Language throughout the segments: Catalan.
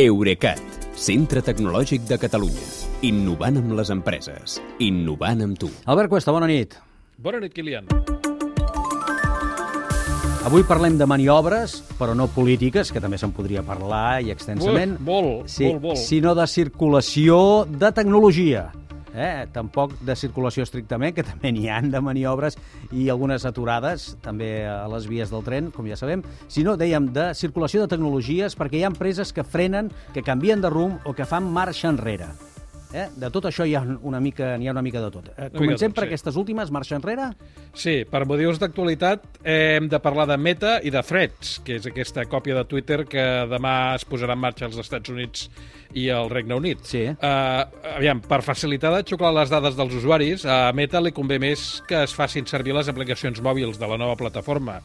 Eurecat, centre tecnològic de Catalunya. Innovant amb les empreses. Innovant amb tu. Albert Cuesta, bona nit. Bona nit, Kilian. Avui parlem de maniobres, però no polítiques, que també se'n podria parlar i extensament. Ui, molt, sí, molt, molt. Sinó de circulació de tecnologia. Eh? Tampoc de circulació estrictament, que també n'hi han de maniobres i algunes aturades, també a les vies del tren, com ja sabem, sinó, dèiem, de circulació de tecnologies, perquè hi ha empreses que frenen, que canvien de rumb o que fan marxa enrere. Eh? De tot això hi ha una mica, n'hi ha una mica de tot. Eh, comencem tot, per sí. aquestes últimes, marxa enrere? Sí, per motius d'actualitat eh, hem de parlar de Meta i de Threads, que és aquesta còpia de Twitter que demà es posarà en marxa als Estats Units i al Regne Unit. Sí. Uh, aviam, per facilitar de xuclar les dades dels usuaris, a Meta li convé més que es facin servir les aplicacions mòbils de la nova plataforma,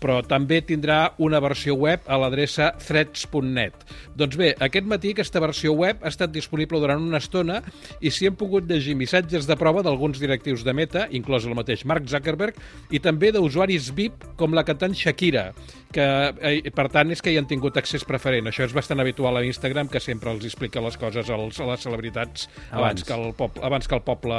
però també tindrà una versió web a l'adreça threads.net. Doncs bé, aquest matí aquesta versió web ha estat disponible durant una estona i s'hi han pogut llegir missatges de prova d'alguns directius de Meta, inclòs el mateix Mark Zuckerberg, i també d'usuaris VIP com la cantant Shakira, que eh, per tant és que hi han tingut accés preferent. Això és bastant habitual a Instagram, que sempre els explica les coses als, a les celebritats abans, Abans. que, el poble, abans que el poble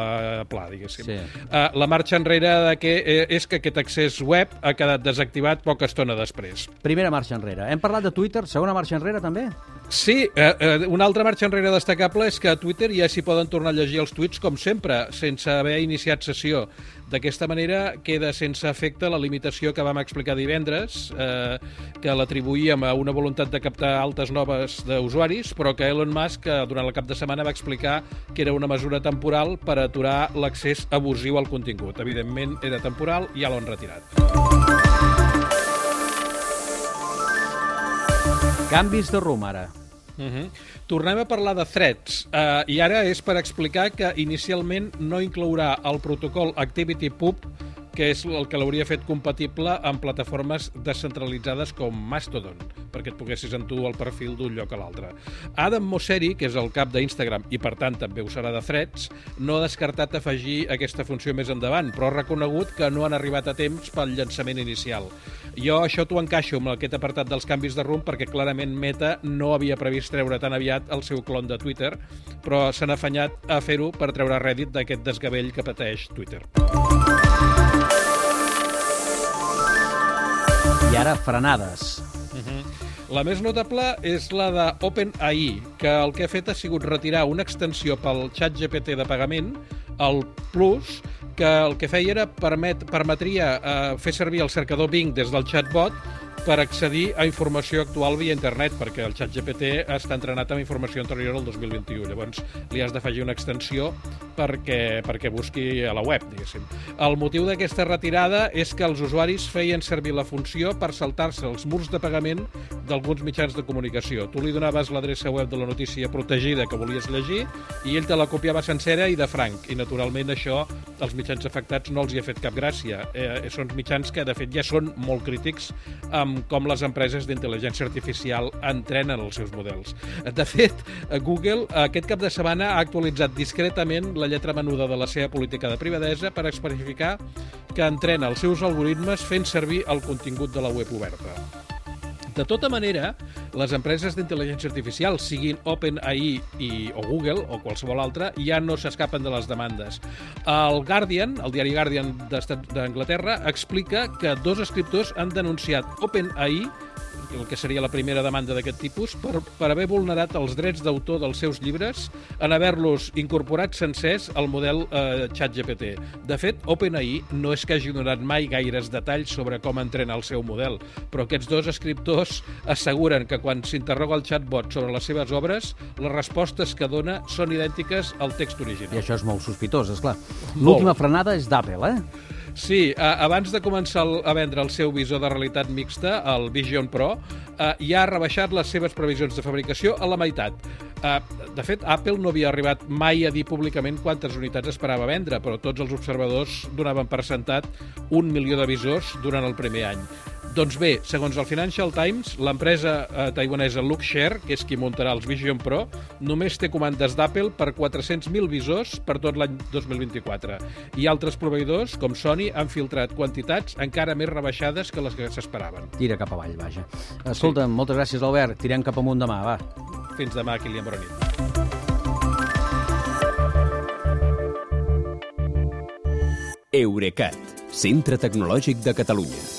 pla, diguéssim. Sí. Uh, la marxa enrere de que, eh, és que aquest accés web ha quedat desactivat poca estona després. Primera marxa enrere. Hem parlat de Twitter, segona marxa enrere també? Sí, eh, eh, una altra marxa enrere destacable és que a Twitter ja s'hi poden tornar a llegir els tuits com sempre, sense haver iniciat sessió. D'aquesta manera queda sense efecte la limitació que vam explicar divendres, eh, que l'atribuïem a una voluntat de captar altes noves d'usuaris, però que Elon Musk eh, durant el cap de setmana va explicar que era una mesura temporal per aturar l'accés abusiu al contingut. Evidentment era temporal i ja l'han retirat. Canvis de rumb, ara. Uh -huh. Tornem a parlar de Threads, uh, i ara és per explicar que inicialment no inclourà el protocol ActivityPub, que és el que l'hauria fet compatible amb plataformes descentralitzades com Mastodon, perquè et poguessis en tu el perfil d'un lloc a l'altre. Adam Mosseri, que és el cap d'Instagram i per tant també ho serà de Threads, no ha descartat afegir aquesta funció més endavant, però ha reconegut que no han arribat a temps pel llançament inicial. Jo això t'ho encaixo amb aquest apartat dels canvis de rumb perquè clarament Meta no havia previst treure tan aviat el seu clon de Twitter, però s'han afanyat a fer-ho per treure rèdit d'aquest desgavell que pateix Twitter. I ara, frenades. La més notable és la de OpenAI, que el que ha fet ha sigut retirar una extensió pel xat GPT de pagament, el Plus, que el que feia era permet, permetria eh, fer servir el cercador Bing des del chatbot per accedir a informació actual via internet, perquè el xat GPT està entrenat amb informació anterior al 2021. Llavors, li has d'afegir una extensió perquè, perquè busqui a la web, diguéssim. El motiu d'aquesta retirada és que els usuaris feien servir la funció per saltar-se els murs de pagament d'alguns mitjans de comunicació. Tu li donaves l'adreça web de la notícia protegida que volies llegir i ell te la copiava sencera i de franc. I, naturalment, això als mitjans afectats no els hi ha fet cap gràcia. Eh, són mitjans que, de fet, ja són molt crítics amb com les empreses d'intel·ligència artificial entrenen els seus models. De fet, Google aquest cap de setmana ha actualitzat discretament la lletra menuda de la seva política de privadesa per especificar que entrena els seus algoritmes fent servir el contingut de la web oberta. De tota manera, les empreses d'intel·ligència artificial, siguin OpenAI i, o Google o qualsevol altra, ja no s'escapen de les demandes. El Guardian, el diari Guardian d'Anglaterra, explica que dos escriptors han denunciat OpenAI el que seria la primera demanda d'aquest tipus, per, per haver vulnerat els drets d'autor dels seus llibres en haver-los incorporat sencers al model eh, ChatGPT. De fet, OpenAI no és que hagi donat mai gaires detalls sobre com entrena el seu model, però aquests dos escriptors asseguren que quan s'interroga el chatbot sobre les seves obres, les respostes que dona són idèntiques al text I original. això és molt sospitós, és clar. L'última frenada és d'Apple, eh? Sí, eh, abans de començar el, a vendre el seu visor de realitat mixta, el Vision Pro, eh, ja ha rebaixat les seves previsions de fabricació a la meitat. Eh, de fet, Apple no havia arribat mai a dir públicament quantes unitats esperava vendre, però tots els observadors donaven per sentat un milió de visors durant el primer any. Doncs bé, segons el Financial Times, l'empresa eh, taiwanesa Luxshare, que és qui muntarà els Vision Pro, només té comandes d'Apple per 400.000 visors per tot l'any 2024. I altres proveïdors, com Sony, han filtrat quantitats encara més rebaixades que les que s'esperaven. Tira cap avall, vaja. Escolta'm, moltes gràcies, Albert. Tirem cap amunt demà, va. Fins demà, Kilian Bona nit. Eurecat, centre tecnològic de Catalunya.